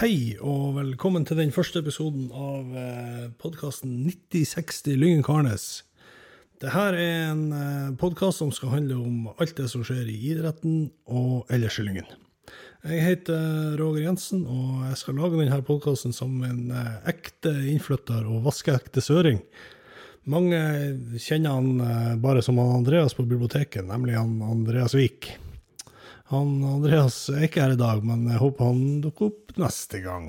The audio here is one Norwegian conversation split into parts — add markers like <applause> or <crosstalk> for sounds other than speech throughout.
Hei, og velkommen til den første episoden av eh, podkasten 9060 Lyngen Karnes. Dette er en eh, podkast som skal handle om alt det som skjer i idretten og ellers i Lyngen. Jeg heter Roger Jensen, og jeg skal lage denne podkasten som en eh, ekte innflytter og vaskeekte søring. Mange kjenner han eh, bare som Andreas på biblioteket, nemlig han Andreas Vik. Han Andreas er ikke her i dag, men jeg håper han dukker opp neste gang.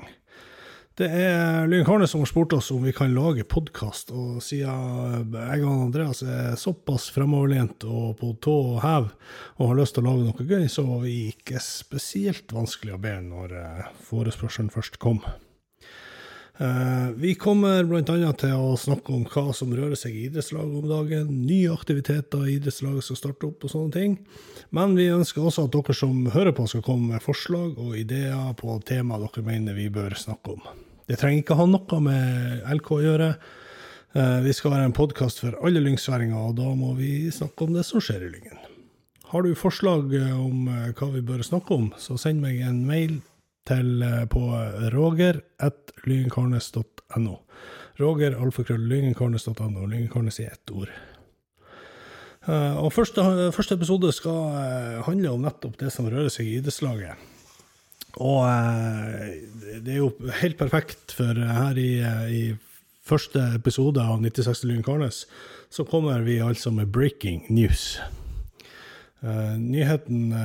Det er Lyng Karne som har spurt oss om vi kan lage podkast, og siden jeg og Andreas er såpass fremoverlent og på tå og hev og har lyst til å lage noe gøy, så var vi ikke spesielt vanskelig å be når eh, forespørselen først kom. Eh, Vi kommer bl.a. til å snakke om hva som rører seg i idrettslaget om dagen, nye aktiviteter i idrettslaget som starter opp og sånne ting. Men vi ønsker også at dere som hører på skal komme med forslag og ideer på tema dere mener vi bør snakke om. Det trenger ikke ha noe med LK å gjøre. Eh, Vi skal være en podkast for alle lyngsværinger, og da må vi snakke om det som skjer i Lyngen. Har du forslag om eh, hva vi bør snakke om, så send meg en mail til, eh, på roger.lyngenkarnes.no. Roger, alfakrøll, lyngenkarnes.no. Lyngenkarnes i ett ord. Eh, og første, første episode skal eh, handle om nettopp det som rører seg i idrettslaget. Og det er jo helt perfekt, for her i, i første episode av 96 Lyn Karnes, så kommer vi altså med breaking news. Nyheten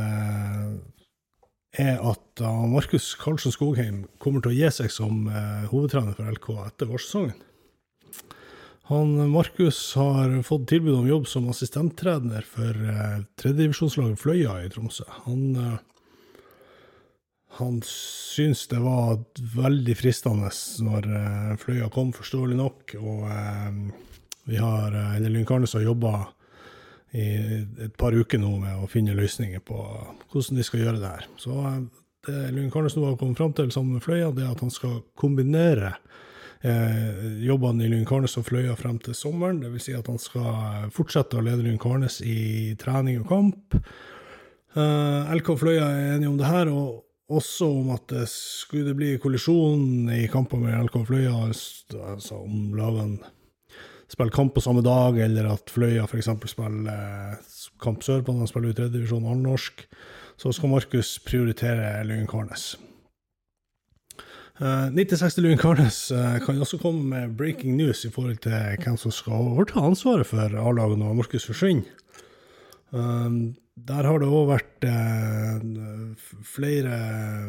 er at uh, Markus Karlsen Skogheim kommer til å gi seg som eh, hovedtrener for LK etter vårsesongen. Han, Markus har fått tilbud om jobb som assistenttrener for tredjedivisjonslaget Fløya i Tromsø. Han, eh, han syns det var veldig fristende når eh, Fløya kom, forståelig nok. Og eh, vi har, eller Lynn Karnes har jobba i et par uker nå med å finne løsninger på hvordan de skal gjøre det her. Så eh, det Lund Karnes nå har kommet fram til sammen med Fløya, det er at han skal kombinere eh, jobbene i Lund Karnes og Fløya frem til sommeren. Vil si at han skal fortsette å lede Lund Karnes i trening og kamp. Eh, LK Fløya er enige om det her, og også om at det skulle bli kollisjon i kamper med LK Fløya, altså om lagene spiller kamp på samme dag, eller at Fløya f.eks. spiller eh, kamp sørpå, de spiller i tredjedivisjon allnorsk, så skal Markus prioritere Lyngen Karnes. Eh, 9060 Lyngen Karnes eh, kan også komme med breaking news i forhold til hvem som skal overta ansvaret for A-laget når Markus forsvinner. Der har det òg vært flere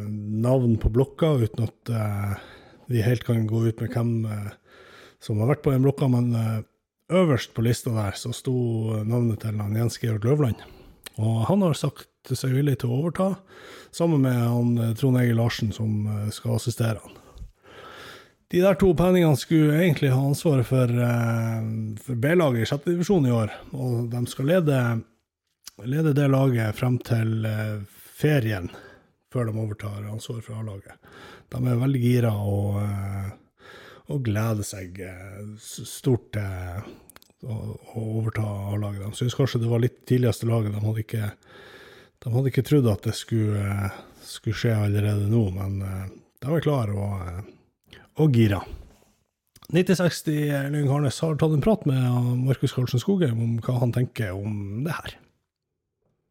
navn på blokka, uten at vi helt kan gå ut med hvem som har vært på den blokka, men eh, øverst på lista der så sto navnet til han Jens Georg Løvland. Og han har sagt seg villig til å overta, sammen med han eh, Trond Egil Larsen som eh, skal assistere han. De der to penningene skulle egentlig ha ansvaret for, for B-laget i sjette divisjon i år, og de skal lede, lede det laget frem til ferien, før de overtar ansvaret for A-laget. De er veldig gira og og gleder seg eh, stort til å, å overta A-laget. De syns kanskje det var litt tidligste laget. De hadde ikke, de hadde ikke trodd at det skulle, eh, skulle skje allerede nå, men eh, de er klare og, eh, og gira. 9060 Lyng Harnes har tatt en prat med Markus Karlsen Skogheim om hva han tenker om det her.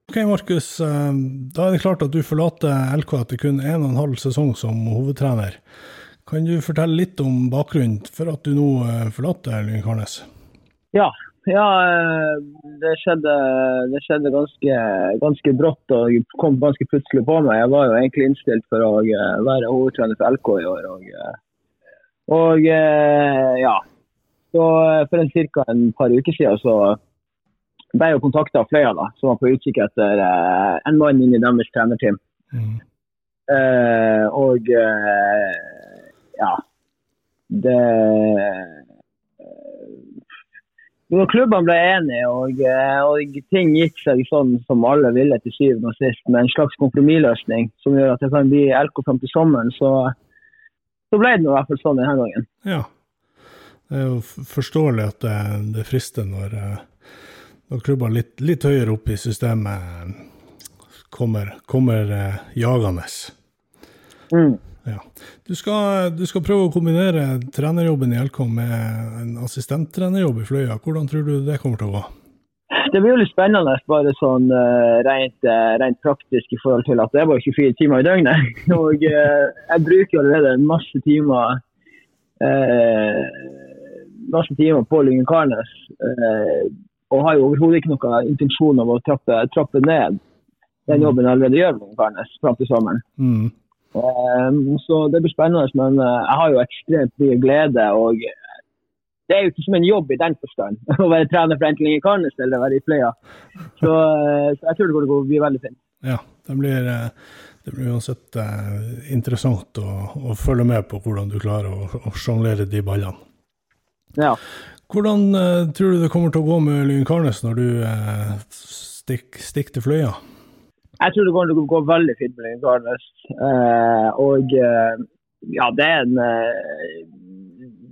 Ok, Markus. eh, Da er det klart at du forlater LK etter kun en og en halv sesong som hovedtrener. Kan du fortelle litt om bakgrunnen for at du nå eh, forlater Lyngen Karnes? Ja, ja eh, det skjedde, det skjedde ganske, ganske brått og kom ganske plutselig på meg. Jeg var jo egentlig innstilt for å eh, være hovedtrener for LK i år. Og, og ja, så for en ca. et par uker siden så ble jeg kontakta av Fløya, da, som var på utkikk etter en mann inn i deres trenerteam. Eh, og eh, ja, det eh, klubbene ble enige og, eh, og ting gikk seg sånn som alle ville til syvende og sist, med en slags kompromissløsning som gjør at det kan bli LK fram til sommeren, så, så ble det i hvert fall sånn denne gangen. Ja. Det er jo forståelig at det, det frister når, eh, når klubber litt, litt høyere opp i systemet kommer, kommer jagende. Mm. Ja. Du skal, du skal prøve å kombinere trenerjobben i LK med en assistenttrenerjobb i Fløya. Hvordan tror du det kommer til å gå? Det blir jo litt spennende bare sånn uh, rent, uh, rent, praktisk i forhold til at det er bare 24 timer i døgnet. <laughs> Og uh, jeg bruker allerede masse timer masse timer på Lyngen Karnes. og har jo overhodet ikke noen intensjon av å trappe, trappe ned den jobben jeg allerede gjør på Lyngen Karnes fram til sommeren. Mm. Så det blir spennende, men jeg har jo ekstremt mye glede. og det er jo ikke som en jobb i den forstand <laughs> å være trener for Entling i Karnes eller være i Fløya. Så, eh, så, jeg tror det går bli veldig fint. Ja, det blir, eh, det blir uansett interessant å, å, følge med på hvordan du klarer å, å sjonglere de ballene. Ja. Hvordan tror du det kommer til å gå med Lyn Karnes når du stikker stikk til Fløya? Jeg tror det kommer til å gå veldig fint med Lyn eh, og ja, det er en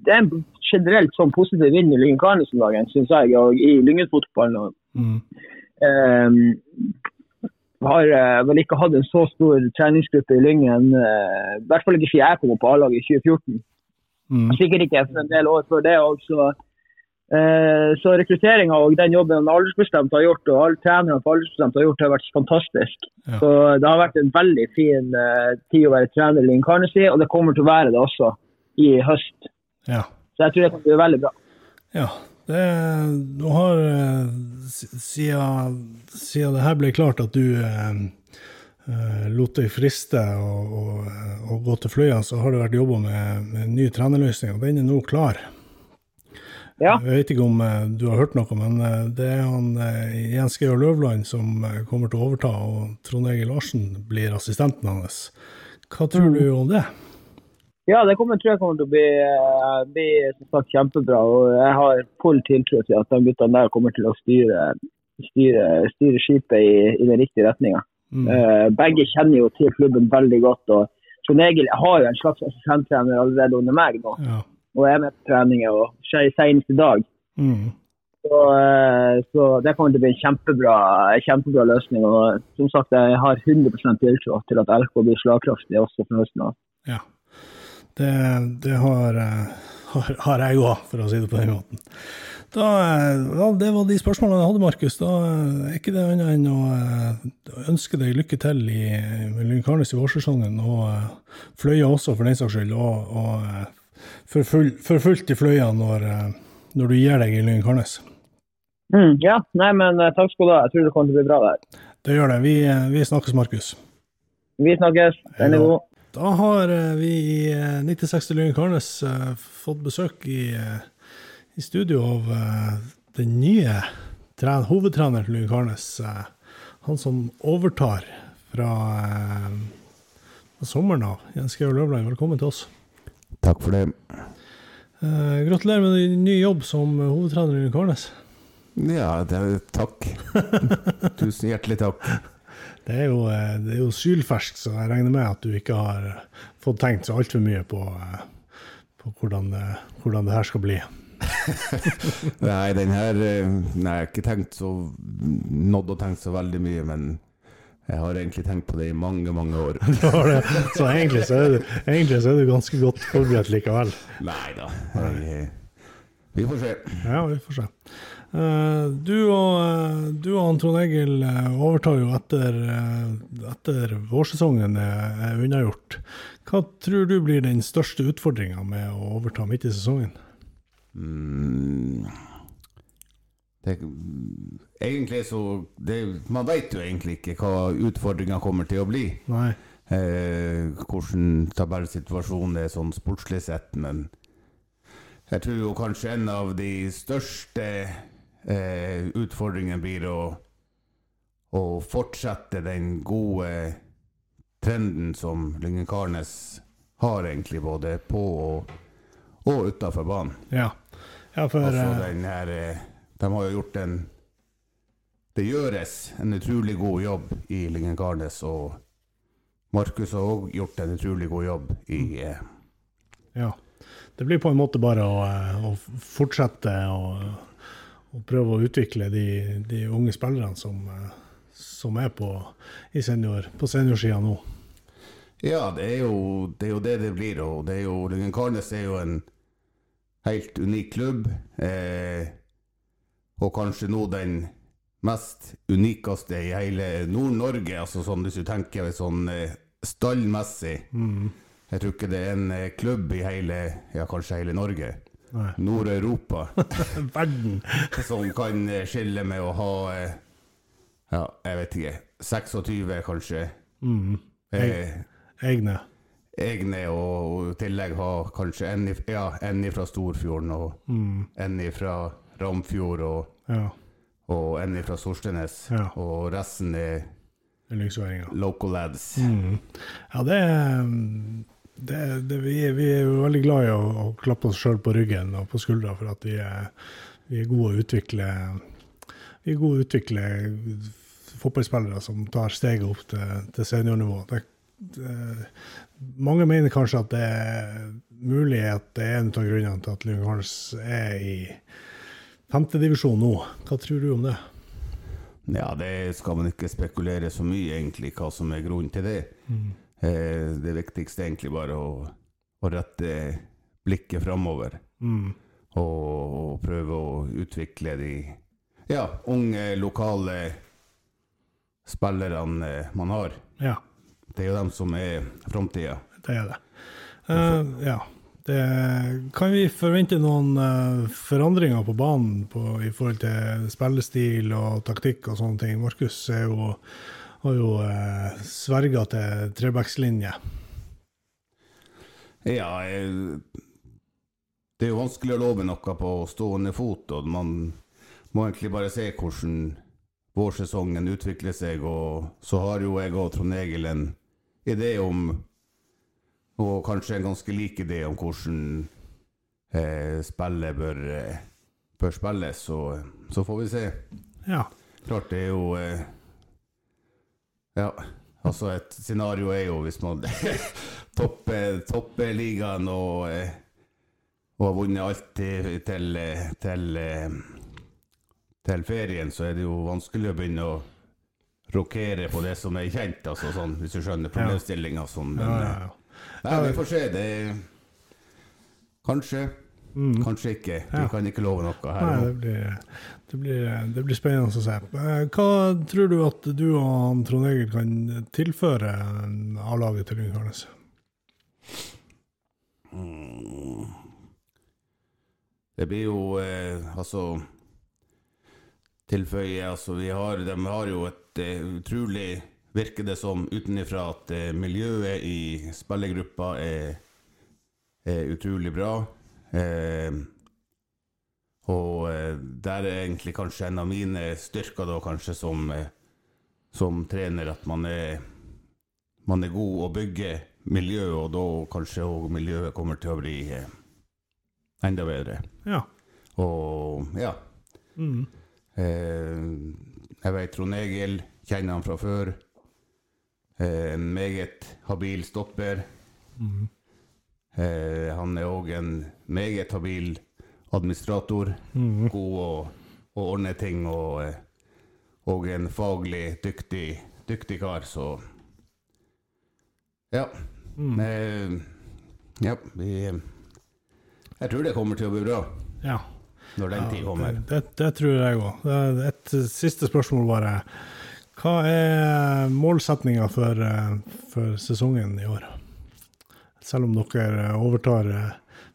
det er en generelt sånn positiv vind i Lyngen Karnes om dagen, syns jeg, og i Lyngen-fotballen. Mm. Eh, har uh, vel ikke hatt en så stor treningsgruppe i Lyngen, eh, i hvert fall ikke siden jeg kom på A-laget i 2014. Mm. Sikkert ikke for en del år før det òg. Så, uh, rekrutteringa og den jobben aldersbestemt har gjort, og alle trenerne på aldersbestemt har gjort, har vært fantastisk. Ja. Så Det har vært en veldig fin tid å være trener i Lincarnacy, og det kommer til å være det også i høst. Ja. Så jeg tror det kan bli veldig bra. Ja. Det, du har eh, siden, siden det her ble klart at du eh, eh lot deg friste og, og, og, gå til Fløya, så har det vært jobba med, med, en ny trenerløsning, og den er nå klar. Ja. Jeg vet ikke om eh, du har hørt noe, men det er han Jens Georg Løvland som kommer til å overta, og Trond Egil Larsen blir assistenten hans. Hva tror mm. du om det? Ja, det kommer, tror jeg kommer til å bli, eh, bli sagt, kjempebra. og Jeg har full tiltro til at de guttene der kommer til å styre, styre, styre skipet i, i, den riktige retninga. Mm. Uh, begge kjenner jo til klubben veldig godt. og Trond Egil har jo en slags assistenttrener allerede under meg nå. Ja. Og er med på treninger og senest i dag. Mm. Så, uh, så, det kommer til å bli en kjempebra, kjempebra løsning. og som sagt, Jeg har 100% tiltro til at LK blir slagkraftig også fra høsten av. Ja. Det, det har, har, har, jeg òg, for å si det på den måten. Da, ja, det var de spørsmålene jeg hadde, Markus. Da er ikke det annet enn å eh, ønske deg lykke til i Lynkarnes i vårsesongen, og eh, Fløya også, for den saks skyld. Og, og eh, for, full, for, fullt i Fløya når, når du gir deg i Lynkarnes. Mm, ja, nei, men takk skal du ha. Jeg tror det kommer til å bli bra der. Det gjør det. Vi, vi snakkes, Markus. Vi snakkes. Den er god. Da har eh, vi i 9060 eh, Lyngen Karnes eh, fått besøk i, i studio av den nye hovedtreneren til Lyngen Karnes. Han som overtar fra sommeren av. Jens Georg Løvland, velkommen til oss. Takk for det. gratulerer med din nye jobb som hovedtrener i Karnes. Ja, det er, takk. <laughs> Tusen hjertelig takk. Det er, jo, eh, det er jo sylferskt, så jeg regner med at du ikke har fått tenkt så altfor mye på, eh, på hvordan, hvordan, det her skal bli. <laughs> nei, den her eh, Nei, jeg har ikke tenkt så nådd å tenke så veldig mye, men jeg har egentlig tenkt på det i mange, mange år. <laughs> så egentlig så, er du, egentlig så er du ganske godt forberedt likevel? Nei da. Vi får se. Ja, vi får se. Eh, du og, eh, du og Trond Egil eh, overtar jo etter, etter vårsesongen er unnagjort. Hva tror du blir den største utfordringa med å overta midt i sesongen? Mm. Det, egentlig så det, Man vet jo egentlig ikke hva utfordringa kommer til å bli. Eh, hvordan tabellsituasjonen er sånn sportslig sett, men jeg tror jo kanskje en av de største eh, utfordringene blir å, å, fortsette den gode trenden som Lyngen Karnes har, egentlig, både på og, og utafor banen. Ja. ja for altså, eh, den her, eh, De har jo gjort en Det gjøres en utrolig god jobb i Lingen Karnes, og Markus har òg gjort en utrolig god jobb i eh, Ja. Det blir på en måte bare å, å fortsette å å, prøve å utvikle de, de unge spillerne som, eh, som er på, senior, på seniorsida nå. Ja, det er, jo, det er jo det det blir. Og det er jo, Lyngen Karnes er jo en helt unik klubb. Eh, og kanskje nå den mest unikeste i hele Nord-Norge. Altså sånn, hvis du tenker sånn eh, stallmessig. Mm. Jeg tror ikke det er en eh, klubb i hele, ja kanskje hele Norge. Nord-Europa. <laughs> Verden. <laughs> som kan eh, skille med å ha ja, jeg vet ikke 26, kanskje. Mm. Eh, Egne. egne, og i tillegg ha kanskje en, ja, en fra Storfjorden og Mm. en fra Ramfjord og, Ja. og en fra Sorstenes. Ja. Og resten er local lads. Mm. Ja, det er det, det, vi, vi er jo veldig glad i å, å klappe oss sjøl på ryggen og på skuldra for at vi er, vi er gode å utvikle Vi er gode å utvikle fotballspillere som tar steget opp til, til seniornivå. Det, det, mange mener kanskje at det er mulig at det er en av grunnene til at Lyngen er i femtedivisjon nå. Hva tror du om det? Ja, det skal man ikke spekulere så mye egentlig hva som er grunnen til det. Eh, det viktigste er egentlig bare å, å rette blikket framover. Mm. Og, og prøve å utvikle de ja, unge, lokale spillerne eh, man har. Ja. Det er jo dem som er framtida. Det er det. Uh, ja. Det, kan vi forvente noen eh, forandringer på banen på, i forhold til spillestil og taktikk og sånne ting? Markus jo, har jo uh, sverga til trebackslinje. Ja, eh, det er jo vanskelig å love noe på stående fot, og man må egentlig bare se hvordan vårsesongen utvikler seg. Og så har jo jeg og Trond Egil en idé om, og kanskje en ganske lik idé om hvordan eh, spillet bør, eh, bør spilles. Så, så får vi se. Ja. Klart det er jo eh, Ja, altså et scenario er jo hvis man <laughs> topper topper ligaen og, eh, og har vunnet alt til, til, til, til ferien, så er det jo vanskelig å begynne å rokere på det som er kjent, altså sånn, hvis du skjønner problemstillinga. Sånn, men Ja, eh, ja, ja. Nei, vi får se. Det Kanskje. Kanskje ikke. Du Ja. kan ikke love noe her. Nei, det blir, det, blir, det blir spennende å se. Eh, Hva tror du at du og Trond Egil kan tilføre A-laget til Lyngen Karnes? Mm. Det blir jo eh, altså Tilføye altså vi har, De har jo et eh, utrolig Virker det som utenifra at eh, miljøet i spillergruppa er, er utrolig bra. Eh, og eh, der er egentlig kanskje en av mine styrker da kanskje som, eh, som trener, at man er, man er god å bygge miljø, og da kanskje òg miljøet kommer til å bli enda bedre. Ja. Og ja. Mm. Eh, jeg vet Trond Egil, kjenner han fra før. Eh, en meget habil stopper. Eh, han er òg en meget habil administrator. God å, å ordne ting og, eh, og en faglig dyktig, dyktig kar, så Ja. Eh, ja, vi Jeg tror det kommer til å bli bra ja. når den tid kommer. Det, det, det tror jeg òg. Et siste spørsmål bare. Hva er målsetninga for, eh, for sesongen i år? Selv om dere overtar eh,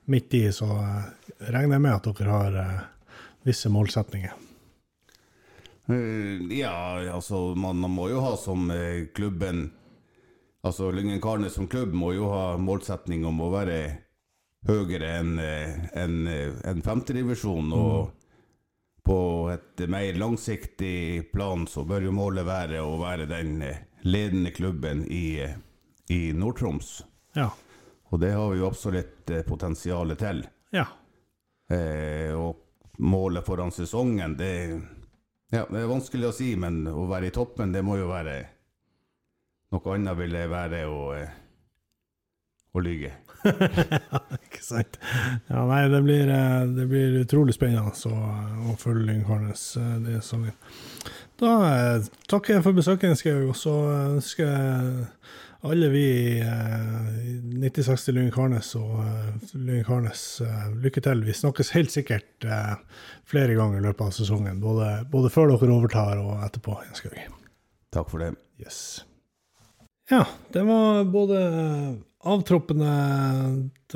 midt i, så eh, regner jeg med at dere har visse målsetninger. Ja, altså man, må jo ha som klubben Altså Lyngen-Karne som klubb må jo ha målsetning om å være høyere enn en, en femtedivisjon. Og på et mer langsiktig plan så bør jo målet være å være den eh, ledende klubben i, eh, i Nord-Troms. Ja. Og det har vi jo absolutt potensial potensialet til. Ja. Eh, og målet foran sesongen, det, ja, det er vanskelig å si, men å være i toppen, det må jo være Noe annet vil det være å, eh, å lyge. <laughs> Ikke sant? Ja, nei, det blir, eh, det blir utrolig spennende å, å følge Lyngkarnes eh, denne sesongen. Da eh, takker jeg for besøket, Skau, og så ønsker jeg alle vi i 9060 Lyng Karnes og Lyngarnes lykke til. Vi snakkes helt sikkert flere ganger i løpet av sesongen. Både, både før dere overtar og etterpå. Jens Takk for det. Yes. Ja, det var både avtroppende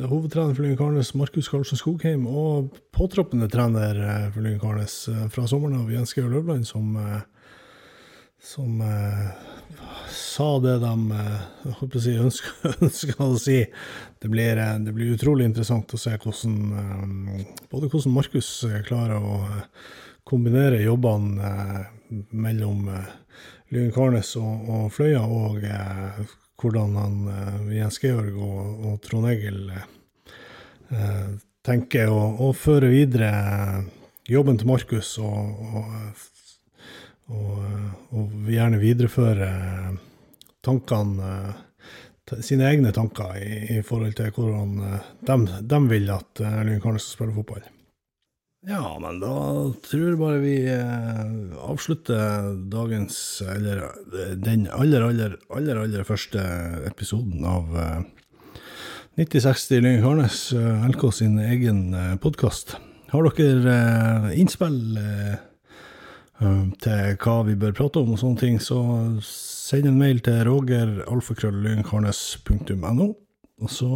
hovedtrener for Lyngen Karnes, Markus Karlsen Skogheim, og påtroppende trener for Lyngen Karnes fra sommeren av, Jens Georg Løvland, som, som sa det de si, <laughs> ønska, å si. Det blir, det blir, utrolig interessant å se hvordan, både hvordan Markus klarer å kombinere jobbene mellom Lyngen og, og Fløya, og hvordan han, Jens Georg og, og Trond Egil eh, tenker å, å, føre videre jobben til Markus, og, og, og, gjerne videreføre tankene sine egne tanker i, i, forhold til hvordan de, de vil at Erling Karnes skal spille fotball. Ja, men da tror jeg bare vi eh, avslutter dagens, eller den aller, aller, aller, aller første episoden av eh, 9060 Lyng Karnes, eh, LK sin egen eh, podkast. Har dere eh, innspill eh, eh, til hva vi bør prate om og sånne ting, så send en mail til rogeralfakrølllyngkarnes.no, og så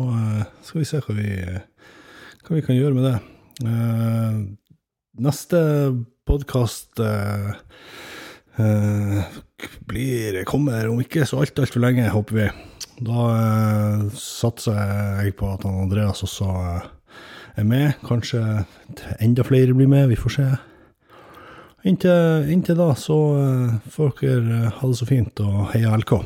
skal vi se hva vi, hva vi kan gjøre med det. Uh, neste podkast uh, uh, blir kommer om ikke så alt altfor lenge, håper vi. Da satser jeg på at han Andreas også er med. Kanskje enda flere blir med, vi får se. Inntil, inntil da så får dere ha det så fint, og heia LK.